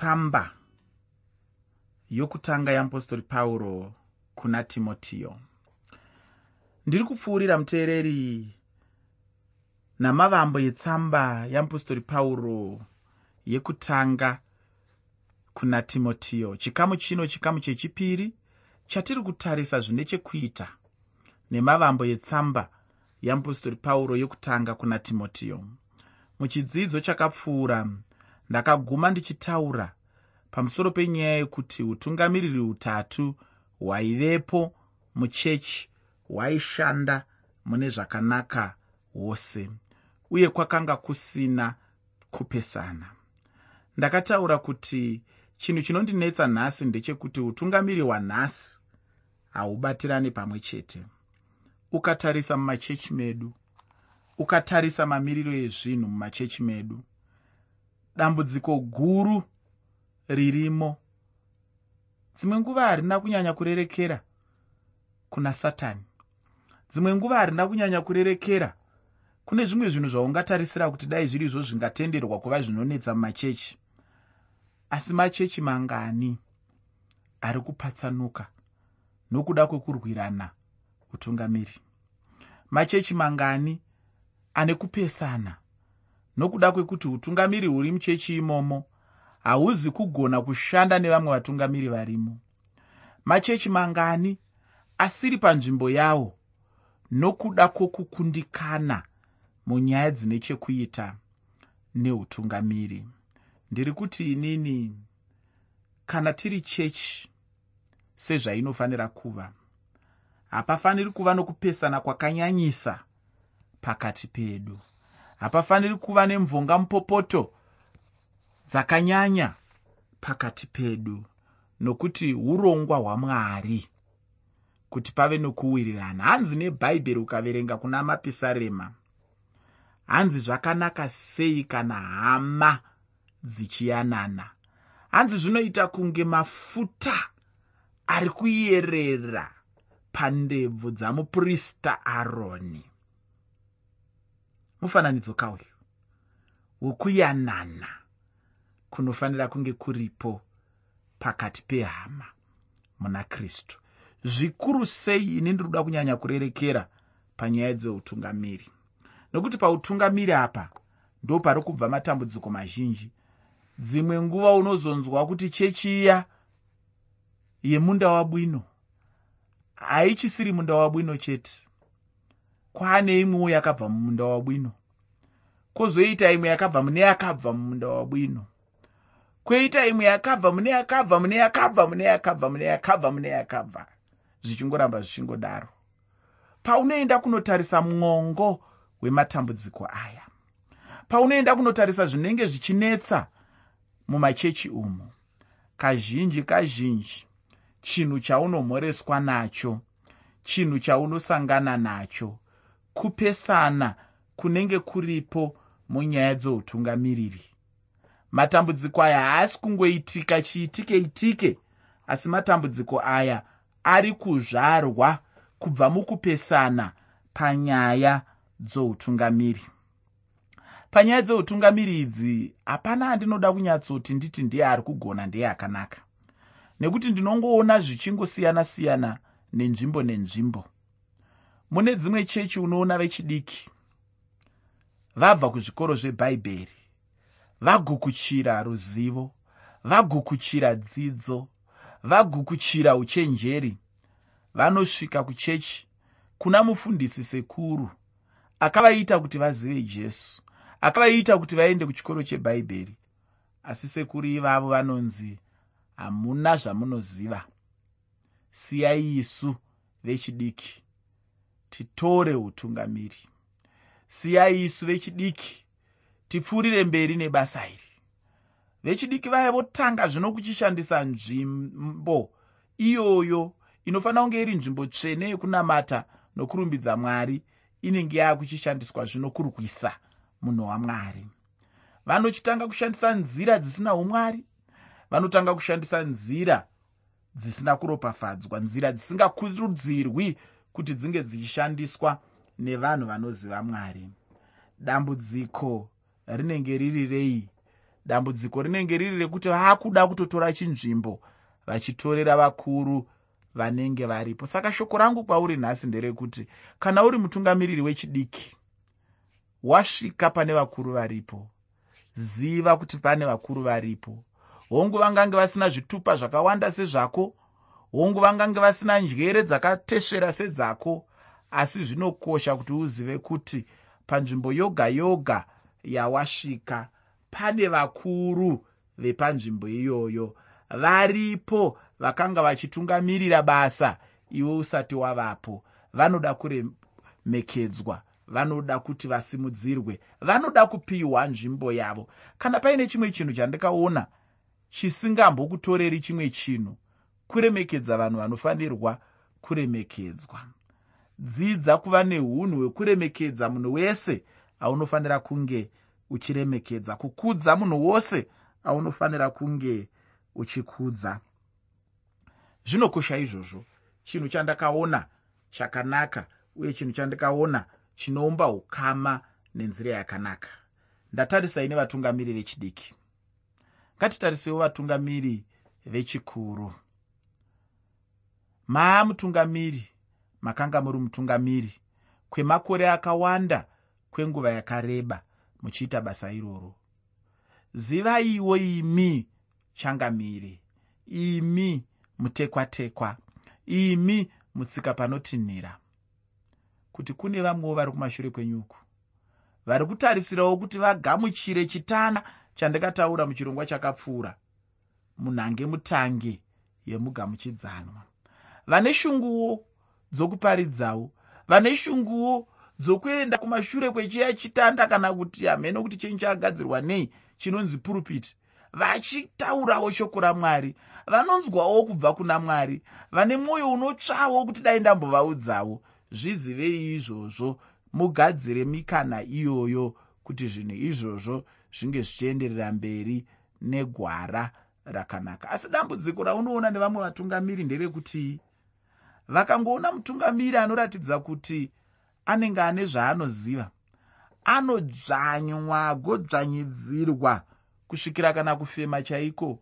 tsamba yokutanga yeapostori pauro kuna timotiyo. Ndiri kupfuurira muteereri namavambo yetsamba yeapostori pauro yekutanga kuna timotiyo. Chikamu chino chikamu chechipiri chatiri kutarisa zvine chekuita nemavambo yetsamba yeapostori pauro yekutanga kuna timotiyo. Muchidzidzo chakapfuura ndakaguma ndichitaura pamusoro penyaya yekuti utungamiriri hutatu hwaivepo muchechi hwaishanda mune zvakanaka wose uye kwakanga kusina kupesana. Ndakataura kuti chinhu chinondinetsa nhasi ndechekuti utungamiri hwanhasi haubatirani pamwe chete. Ukatarisa mumachechi medu ukatarisa mamiriro ezvinhu mumachechi medu dambudziko guru ririmo. Dzimwe nguva harina kunyanya kurerekera kuna satani. Dzimwe nguva harina kunyanya kurerekera kune zvimwe zvinhu zvaungatarisira kuti dai zviri izvo zvingatenderwa kuva zvinonetsa mumachechi. Asi machechi mangani ari kupatsanuka nokuda kwekurwirana utungamiri. Machechi mangani ane kupesana nokuda kwekuti utungamiri huri muchechi imomo hauzi kugona kushanda nevamwe vatungamiri varimo. Machechi mangani asiri panzvimbo yawo nokuda kwokukundikana munyaya dzine chekuita neutungamiri. Ndiri kuti inini kana tiri chechi sezvainofanira kuva hapafaniri kuva nokupesana kwakanyanyisa pakati pedu hapafaniri kuva nemvonga mupopoto dzakanyanya pakati pedu nokuti urongwa hwamwari kuti pave nokuwirirana. Hanzi nebhaibheri ukaverenga kuna mapisarema hanzi zvakanaka sei kana hama dzichiyanana? Hanzi zvinoita kunge mafuta ari kuyerera pandebvu dzamuprista aroni mufananidzo kauyu? Wokuyanana kunofanira kunge kuripo pakati pehama muna kristu. Zvikuru sei ini ndiri kuda kunyanya kurerekera panyaya dzeutungamiri? Nokuti pautungamiri apa ndo pari kubva matambudziko mazhinji. Dzimwe nguva unozonzwa kuti chechi iya yemunda wabwino. Haichisiri munda wabwino chete kwaane imwewo yakabva mumunda wabwino. Kwozoita imwe yakabva mune yakabva mumunda wabwino. Kwoita imwe yakabva mune yakabva mune yakabva mune yakabva mune yakabva mune yakabva zvichingoramba zvichingodaro. Paunoenda kunotarisa mwongo wematambudziko aya. Paunoenda kunotarisa zvinenge zvichinetsa mumachechi umu. Kazhinji kazhinji chinhu chaunomhoreswa nacho chinhu chaunosangana nacho kupesana kunenge kuripo munyaya dzoutungamiriri matambudziko aya haasi kungoitika chiitike itike asi matambudziko aya ari kuzvarwa kubva mukupesana panyaya dzoutungamiri. Panyaya dzeutungamiri idzi hapana andinoda kunyatsoti nditi ndiye ari kugona ndeye akanaka nekuti ndinongoona zvichingosiyana-siyana nenzvimbo nenzvimbo mune dzimwe chechi unoona vechidiki. Vabva kuzvikoro zvebhaibheri vagukuchira ruzivo vagukuchira dzidzo vagukuchira uchenjeri. Vanosvika kuchechi kuna mufundisi sekuru akavaita kuti vazive jesu akavaita kuti vaende kuchikoro chebhaibheri asi sekuru ivavo vanonzi hamuna zvamunoziva. Siyai isu vechidiki titore utungamiri. Siyai isu vechidiki tipfuurire mberi nebasa iri. Vechidiki vaya votanga zvino kuchishandisa nzvimbo iyoyo inofanira kunge iri nzvimbo tsvene yekunamata nokurumbidza mwari inenge yaakuchishandiswa zvino kurwisa munhu wamwari. Vanochitanga kushandisa nzira dzisina umwari vanotanga kushandisa nzira dzisina kuropafadzwa nzira dzisingakurudzirwi kuti dzinge dzichishandiswa nevanhu vanoziva mwari. Dambudziko rinenge riri rei? Dambudziko rinenge riri rekuti vaakuda kutotora chinzvimbo vachitorera vakuru vanenge varipo. Saka shoko rangu kwauri nhasi nderekuti kana uri mutungamiriri wechidiki wasvika pane vakuru varipo. Ziva kuti pane vakuru varipo. Hongu vangange vasina zvitupa zvakawanda sezvako hongu vangange vasina njere dzakatesvera sedzako asi zvinokosha kuti uzive kuti panzvimbo yoga yoga yawasvika pane vakuru vepanzvimbo iyoyo. Varipo vakanga vachitungamirira basa iwe usati wavapo. Vanoda kuremekedzwa vanoda kuti vasimudzirwe vanoda kupiwa nzvimbo yavo. Kana paine chimwe chinhu chandikaona chisingambokutoreri chimwe chinhu kuremekedza vanhu vanofanirwa kuremekedzwa. Dzidza kuva neunhu hwekuremekedza munhu wese aunofanira kunge uchiremekedza kukudza munhu wose aunofanira kunge uchikudza. Zvinokosha izvozvo. Chinhu chandakaona chakanaka uye chinhu chandikaona chinoumba ukama nenzira yakanaka. Ndatarisai nevatungamiri vechidiki. Ngatitarisewo vatungamiri vechikuru maa mutungamiri makanga muri mutungamiri kwemakore akawanda kwenguva yakareba muchiita basa iroro. Zivaiwo imi changamiri imi mutekwatekwa imi mutsika panotinhira. Kuti kune vamwewo vari kumashure kwenyuku vari kutarisirawo kuti vagamuchire chitana chandakataura muchirongwa chakapfuura munhange mutange yemugamuchidzanwa vane shunguwo dzokuparidzawo vane shunguwo dzokuenda kumashure kwechiya chitanda kana kuti hamene kuti chenyu chakagadzirwa nei chinonzi purupiti vachitaurawo shoko ramwari vanonzwawo kubva kuna mwari vane mwoyo unotsvawo kuti dai ndambovaudzawo. Zvizivei izvozvo mugadzire mikana iyoyo kuti zvinhu izvozvo zvinge zvichienderera mberi negwara rakanaka. Asi dambudziko raunoona nevamwe vatungamiri nderekuti vakangoona mutungamiri anoratidza kuti anenge ane zvaanoziva. Anodzvanywa agodzvanyidzirwa kusvikira kana kufema chaiko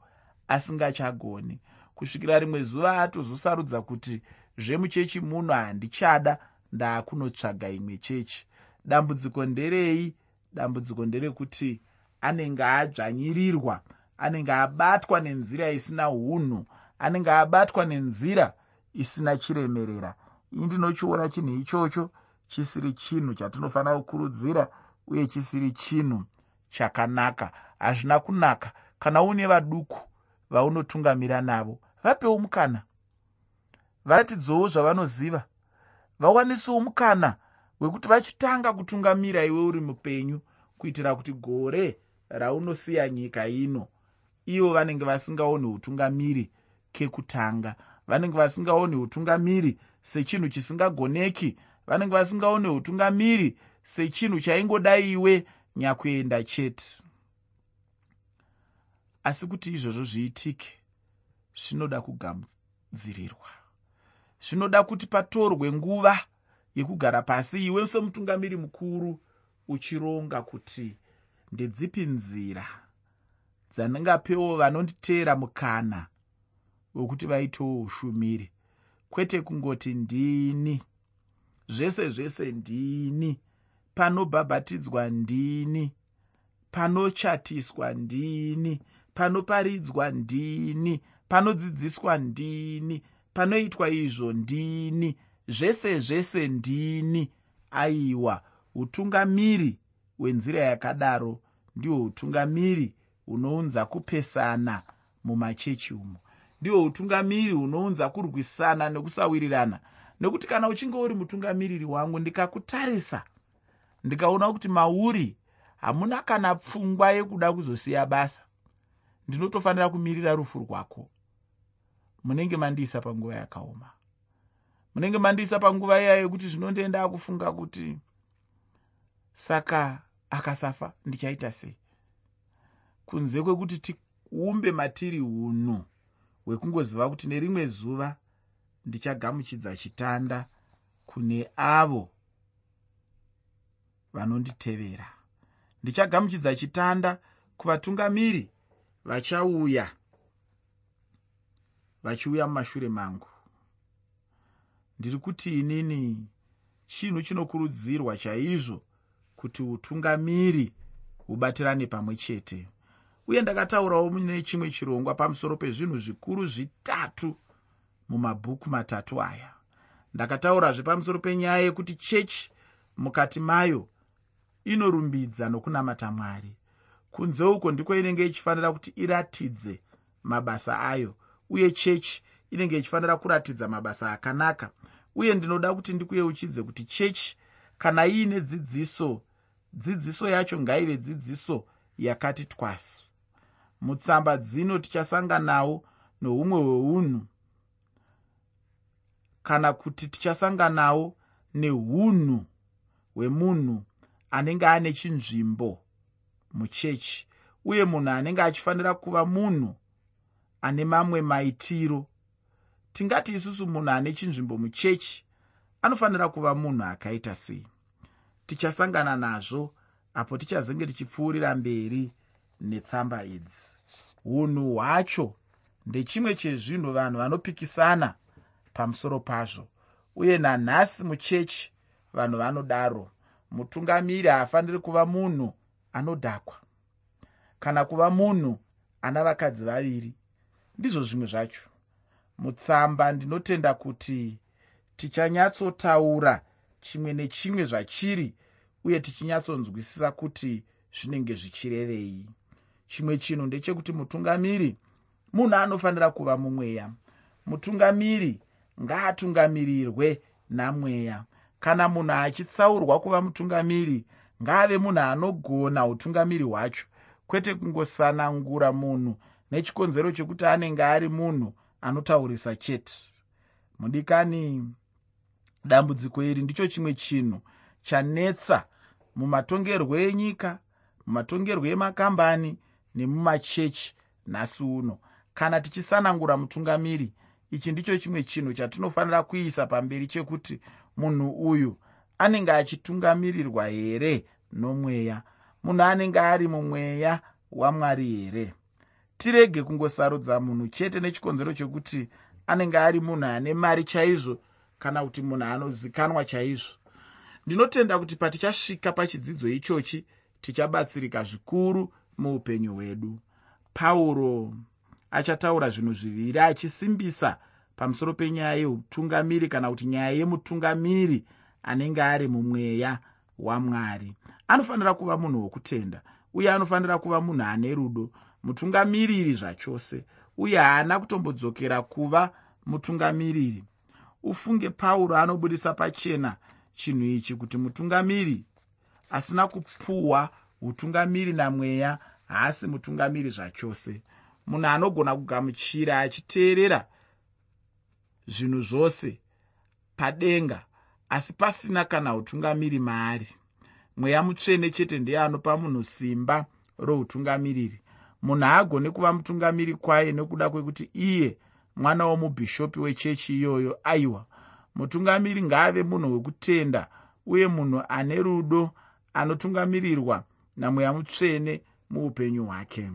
asingachagoni. Kusvikira rimwe zuva atozosarudza kuti zvemuchechi muno handichada ndaakunotsvaga imwe chechi. Dambudziko nderei? Dambudziko nderekuti anenge adzvanyirirwa anenge abatwa nenzira isina unhu anenge abatwa nenzira isina chiremerera. Ii ndinochiona chinhu ichocho chisiri chinhu chatinofanira kukurudzira uye chisiri chinhu chakanaka. Hazvina kunaka. Kana uine vaduku vaunotungamira navo vapewo mukana. Varatidzewo zvavanoziva. Vawanisewo mukana wekuti vachitanga kutungamira iwe uri mupenyu kuitira kuti gore raunosiya nyika ino ivo vanenge vasingaoni utungamiri kekutanga vanenge vasingaoni utungamiri sechinhu chisingagoneki vanenge vasingaoni utungamiri sechinhu chaingodai iwe nyakuenda chete. Asi kuti izvozvo zviitike zvinoda kugamudzirirwa. Zvinoda kuti patorwe nguva yekugara pasi iwe semutungamiri mukuru uchironga kuti ndedzipi nzira dzandingapewo vanonditeera mukana wekuti vaitewo ushumiri kwete kungoti ndini. Zvese zvese ndini. Panobhabhatidzwa ndini. Panochatiswa ndini. Panoparidzwa ndini. Panodzidziswa ndini. Panoitwa izvo ndini. Zvese zvese ndini. Aiwa utungamiri hwenzira yakadaro ndihwo utungamiri hunounza kupesana mumachechi umo ndihwo utungamiri hunounza kurwisana nekusawirirana. Nekuti kana uchinge uri mutungamiriri wangu ndikakutarisa ndikaona kuti mauri hamuna kana pfungwa yekuda kuzosiya basa ndinotofanira kumirira rufu rwako. Munenge mandiisa panguva yakaoma. Munenge mandiisa panguva iya yekuti zvinondoenda akufunga kuti saka akasafa ndichaita sei? Kunze kwekuti tiumbe matiri unhu hwekungoziva kuti nerimwe zuva ndichagamuchidza chitanda kune avo vanonditevera. Ndichagamuchidza chitanda kuvatungamiri vachauya vachiuya mumashure mangu. Ndiri kuti inini chinhu chinokurudzirwa chaizvo kuti utungamiri hubatirane pamwe chete uye ndakataurawo mune chimwe chirongwa pamusoro pezvinhu zvikuru zvitatu mumabhuku matatu aya. Ndakataurazve pamusoro penyaya yekuti chechi mukati mayo inorumbidza nokunamata mwari. Kunze uko ndiko inenge ichifanira kuti iratidze mabasa ayo uye chechi inenge ichifanira kuratidza mabasa akanaka. Uye ndinoda kuti ndikuyeuchidze kuti chechi kana iine dzidziso dzidziso yacho ngaive dzidziso yakati twasi mutsamba dzino tichasanganawo noumwe hweunhu. Kana kuti tichasanganawo neunhu hwemunhu anenge ane chinzvimbo muchechi uye munhu anenge achifanira kuva munhu ane mamwe maitiro. Tingati isusu munhu ane chinzvimbo muchechi anofanira kuva munhu akaita sei? Tichasangana nazvo apo tichazenge tichipfuurira mberi netsamba idzi. Unhu hwacho ndechimwe chezvinhu vanhu vanopikisana pamusoro pazvo uye nanhasi muchechi vanhu vanodaro. Mutungamiri haafaniri kuva munhu anodhakwa kana kuva munhu ana vakadzi vaviri. Ndizvo zvimwe zvacho. Mutsamba ndinotenda kuti tichanyatsotaura chimwe nechimwe zvachiri uye tichinyatsonzwisisa kuti zvinenge zvichirevei chimwe chinhu ndechekuti mutungamiri munhu anofanira kuva mumweya. Mutungamiri ngaatungamirirwe namweya. Kana munhu achitsaurwa kuva mutungamiri ngaave munhu anogona utungamiri hwacho. Kwete kungosanangura munhu nechikonzero chekuti anenge ari munhu anotaurisa chete. Mudikani dambudziko iri ndicho chimwe chinhu chanetsa mumatongerwo enyika mumatongerwo emakambani nemumachechi nhasi uno. Kana tichisanangura mutungamiri ichi ndicho chimwe chinhu chatinofanira kuisa pamberi chekuti munhu uyu anenge achitungamirirwa here nomweya? Munhu anenge ari mumweya wamwari here? Tirege kungosarudza munhu chete nechikonzero chekuti anenge ari munhu ane mari chaizvo kana kuti munhu anozikanwa chaizvo. Ndinotenda kuti patichasvika pachidzidzo ichochi tichabatsirika zvikuru muupenyu hwedu. Pauro achataura zvinhu zviviri achisimbisa pamusoro penyaya yeutungamiri kana kuti nyaya yemutungamiri anenge ari mumweya wamwari. Anofanira kuva munhu wokutenda uye anofanira kuva munhu ane rudo. Mutungamiriri zvachose uye haana kutombodzokera kuva mutungamiriri. Ufunge pauro anobudisa pachena chinhu ichi kuti mutungamiri asina kupuhwa utungamiri namweya haasi mutungamiri zvachose. Munhu anogona kugamuchira achiteerera zvinhu zvose padenga asi pasina kana utungamiri maari. Mweya mutsvene chete ndiye anopa munhu simba routungamiriri. Munhu haagone kuva mutungamiri kwaye nekuda kwekuti iye mwana womubhishopi wechechi iyoyo aiwa. Mutungamiri ngaave munhu wekutenda uye munhu ane rudo anotungamirirwa namweya mutsvene muupenyu hwake.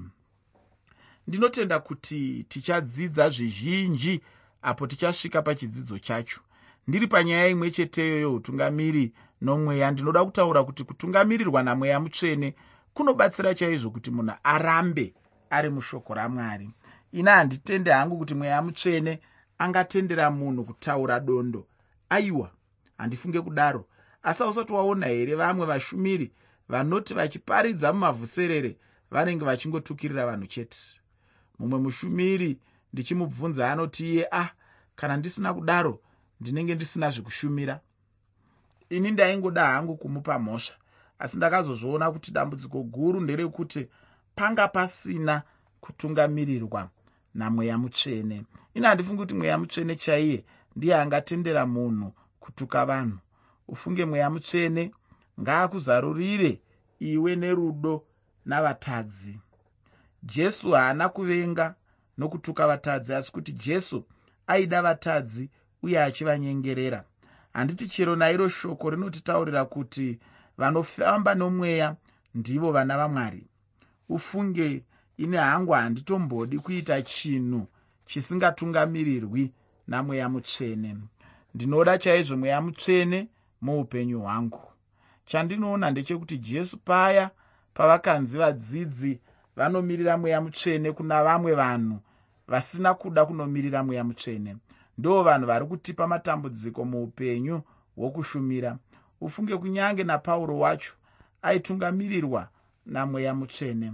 Ndinotenda kuti tichadzidza zvizhinji apo tichasvika pachidzidzo chacho. Ndiri panyaya imwe cheteyo youtungamiri nomweya. Ndinoda kutaura kuti kutungamirirwa namweya mutsvene kunobatsira chaizvo kuti munhu arambe ari mushoko ramwari. Ina handitende hangu kuti mweya mutsvene angatendera munhu kutaura dondo. Aiwa handifunge kudaro. Asi hausati waona here vamwe vashumiri vanoti vachiparidza mumavhuserere vanenge vachingotukirira vanhu chete. Mumwe mushumiri ndichimubvunza anoti iye ah kana ndisina kudaro ndinenge ndisina zvekushumira. Ini ndaingoda hangu kumupa mhosva asi ndakazozviona kuti dambudziko guru nderekuti panga pasina kutungamirirwa namweya mutsvene. Ino handifungi kuti mweya mutsvene chaiye ndiye angatendera munhu kutuka vanhu. Ufunge mweya mutsvene ngaakuzarurire iwe nerudo navatadzi. Jesu haana kuvenga nokutuka vatadzi asi kuti jesu aida vatadzi uye achivanyengerera. Handiti chero nairo shoko rinotitaurira kuti vanofamba nomweya ndivo vana vamwari. Ufunge ine hangu handitombodi kuita chinhu chisingatungamirirwi namweya mutsvene. Ndinoda chaizvo mweya mutsvene muupenyu hwangu chandinoona ndechekuti jesu paya pavakanzi vadzidzi vanomirira mweya mutsvene kuna vamwe vanhu vasina kuda kunomirira mweya mutsvene. Ndo vanhu vari kutipa matambudziko muupenyu hwokushumira. Ufunge kunyange napauro wacho aitungamirirwa namweya mutsvene.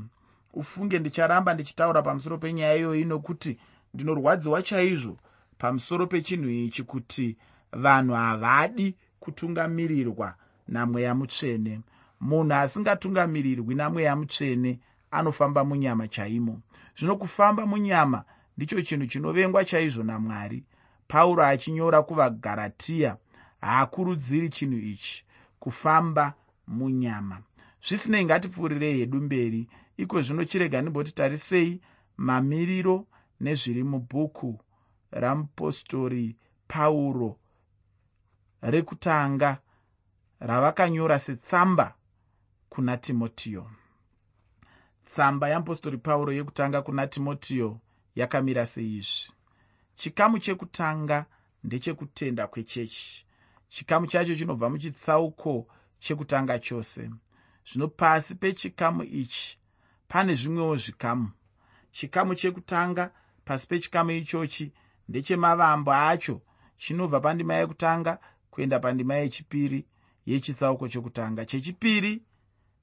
Ufunge ndicharamba ndichitaura pamusoro penyaya iyoyi nokuti ndinorwadziwa chaizvo pamusoro pechinhu ichi kuti vanhu havadi kutungamirirwa namweya mutsvene munhu asingatungamirirwi namweya mutsvene anofamba munyama chaimo. Zvino kufamba munyama ndicho chinhu chinovengwa chaizvo namwari. Pauro achinyora kuvagaratiya haakurudziri chinhu ichi kufamba munyama. Zvisinei ngatipfuurirei hedu mberi. Iko zvino chirega ndimboti tarisei mamiriro nezviri mubhuku ramupostori pauro rekutanga ravakanyora setsamba kuna timotiyo. Tsamba yeapostori pauro yekutanga kuna timotiyo yakamira seizvi. Chikamu chekutanga ndechekutenda kwechechi. Chikamu chacho chinobva muchitsauko chekutanga chose. Zvino pasi pechikamu ichi pane zvimwewo zvikamu. Chikamu chekutanga pasi pechikamu ichochi ndechemavambo acho chinobva pandima yekutanga kuenda pandima yechipiri yechitsauko chokutanga chechipiri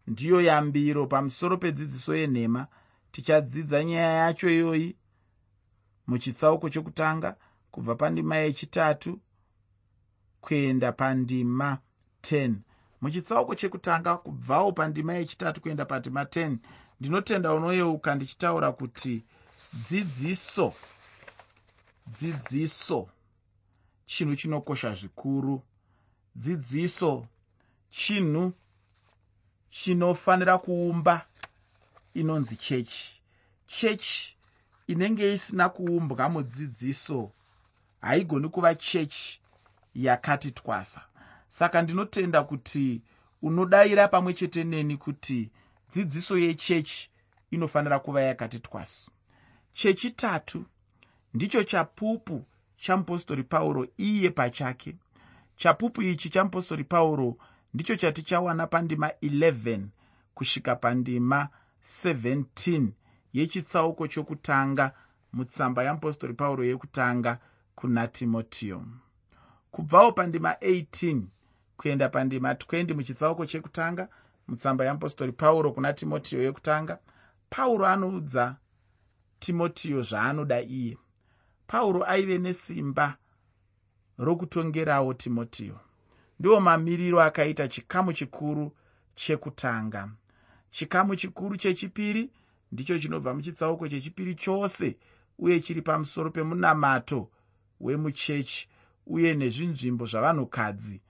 ndiyo yambiro pamusoro pedzidziso yenhema. Tichadzidza nyaya yacho iyoyi muchitsauko chokutanga kubva pandima yechitatu kuenda pandima 10 muchitsauko chekutanga kubvawo pandima yechitatu kuenda pandima 10 ndinotenda unoyeuka ndichitaura kuti dzidziso dzidziso chinhu chinokosha zvikuru. Dzidziso chinhu chinofanira kuumba inonzi chechi. Chechi inenge isina kuumbwa mudzidziso haigoni kuva chechi yakati twasa. Saka ndinotenda kuti unodayira pamwe chete neni kuti dzidziso yechechi inofanira kuva yakati twasi chechitatu ndicho chapupu chamupostori pauro iye pachake. Chapupu ichi chamupostori pauro ndicho chatichawana pandima 11 kusvika pandima 17 yechitsauko chokutanga mutsamba yamupostori pauro yekutanga kuna timotiyo kubvawo pandima 18 kuenda pandima 20 muchitsauko chekutanga mutsamba yamupostori pauro kuna timotiyo yekutanga pauro anoudza timotiyo zvaanoda iye. Pauro aive nesimba rokutongerawo timotiyo ndiwo mamiriro akaita chikamu chikuru chekutanga. Chikamu chikuru chechipiri ndicho chinobva muchitsauko chechipiri chose uye chiri pamusoro pemunamato wemuchechi uye nezvinzvimbo zvavanhukadzi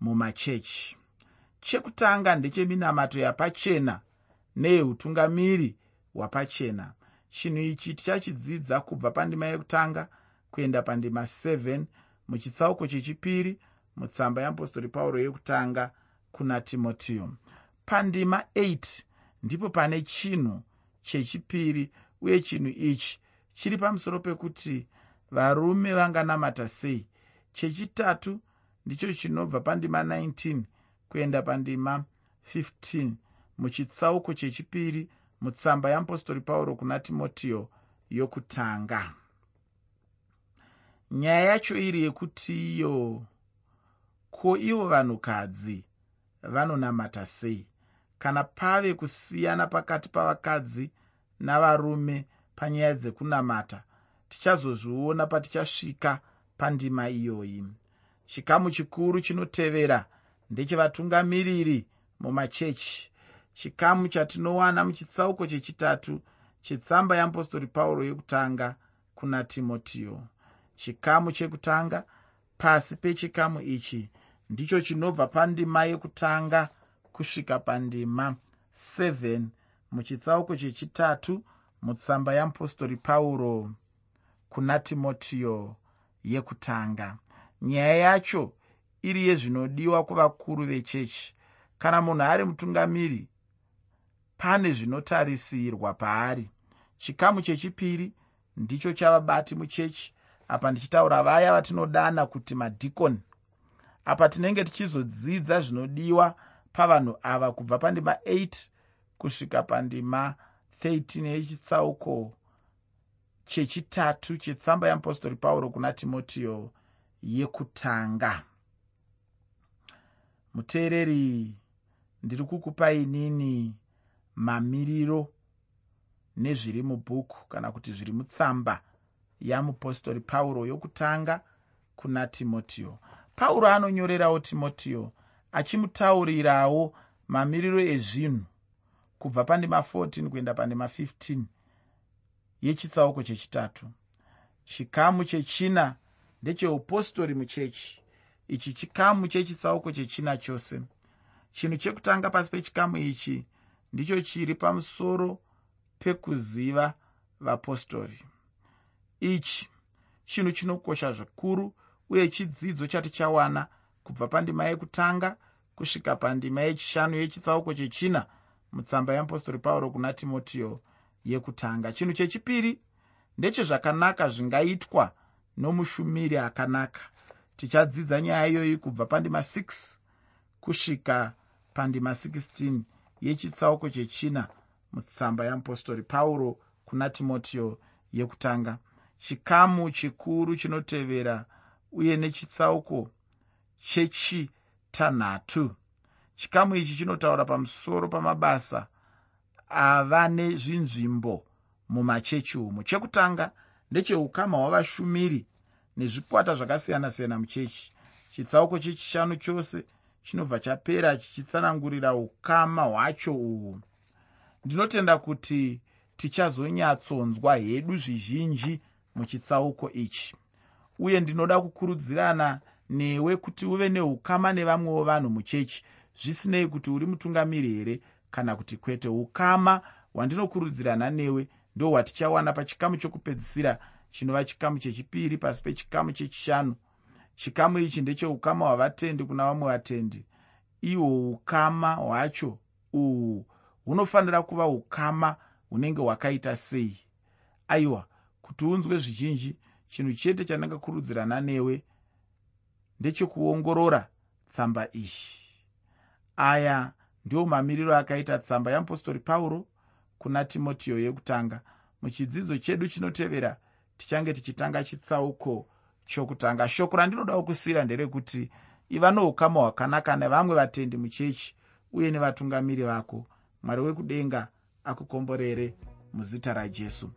mumachechi. Chekutanga ndecheminamato yapachena neyeutungamiri hwapachena. Chinhu ichi tichachidzidza kubva pandima yekutanga kuenda pandima 7 muchitsauko chechipiri mutsamba yeapostori pauro yekutanga kuna timotiyo pandima 8 ndipo pane chinhu chechipiri uye chinhu ichi chiri pamusoro pekuti varume vanganamata sei. Chechitatu ndicho chinobva pandima 19 kuenda pandima 15 muchitsauko chechipiri mutsamba yeapostori pauro kuna timotiyo yokutanga. Nyaya yacho iri yekuti iyo ko ivo vanhukadzi vanonamata sei? Kana pave kusiyana pakati pavakadzi navarume panyaya dzekunamata tichazozviona patichasvika pandima iyoyi. Chikamu chikuru chinotevera ndechevatungamiriri mumachechi. Chikamu chatinowana muchitsauko chechitatu chetsamba yeapostori pauro yekutanga kuna timotiyo chikamu chekutanga pasi pechikamu ichi ndicho chinobva pandima yekutanga kusvika pandima 7 muchitsauko chechitatu mutsamba yeapostori pauro kuna timotiyo yekutanga. Nyaya yacho iri yezvinodiwa kuvakuru vechechi. Kana munhu ari mutungamiri pane zvinotarisirwa paari. Chikamu chechipiri ndicho chavabati muchechi. Apa ndichitaura vaya vatinodana kuti madhikoni apa tinenge tichizodzidza zvinodiwa pavanhu ava kubva pandima 8 kusvika pandima 13 yechitsauko chechitatu chetsamba yeapostori pauro kuna timotiyo yekutanga. Muteereri ndiri kukupai nini mamiriro nezviri mubhuku kana kuti zviri mutsamba yamupostori pauro yokutanga kuna timotiyo pauro anonyorerawo timotiyo achimutaurirawo mamiriro ezvinhu kubva pandima 14 kuenda pandima 15 yechitsauko chechitatu. Chikamu chechina ndecheupostori muchechi. Ichi chikamu chechitsauko chechina chose. Chinhu chekutanga pasi pechikamu ichi ndicho chiri pamusoro pekuziva vapostori ichi chinhu chinokosha zvikuru uye chidzidzo chatichawana kubva pandima yekutanga kusvika pandima yechishanu yechitsauko chechina mutsamba yeapostori pauro kuna timotiyo yekutanga. Chinhu chechipiri ndechezvakanaka zvingaitwa nomushumiri akanaka. Tichadzidza nyaya iyoyi kubva pandima 6 kusvika pandima 16 yechitsauko chechina mutsamba yeapostori pauro kuna timotiyo yekutanga. Chikamu chikuru chinotevera uye nechitsauko chechitanhatu. Chikamu ichi chinotaura pamusoro pamabasa ava nezvinzvimbo mumachechi umo chekutanga ndecheukama hwavashumiri nezvikwata zvakasiyana-siyana muchechi. Chitsauko chechishanu chose chinobva chapera chichitsanangurira ukama hwacho uhwu ndinotenda kuti tichazonyatsonzwa hedu zvizhinji muchitsauko ichi uye ndinoda kukurudzirana newe kuti uve neukama nevamwewo vanhu muchechi. Zvisinei kuti uri mutungamiri here kana kuti kwete ukama hwandinokurudzirana newe ndo hwatichawana pachikamu chokupedzisira chinova chikamu chechipiri pasi pechikamu chechishanu. Chikamu ichi ndecheukama hwavatendi kuna vamwe vatendi. Ihwo ukama hwacho uhwu hunofanira kuva ukama hunenge hwakaita sei? Aiwa kuti unzwe zvizhinji chinhu chete chandingakurudzirana newe ndechekuongorora tsamba iyi aya ndiwo mamiriro akaita tsamba yeapostori pauro kuna timotiyo yekutanga. Muchidzidzo chedu chinotevera tichange tichitanga chitsauko chokutanga. Shoko randinodawo kusiyira nderekuti iva noukama hwakanaka nevamwe vatendi muchechi uye nevatungamiri vako. Mwari wekudenga akukomborere muzita rajesu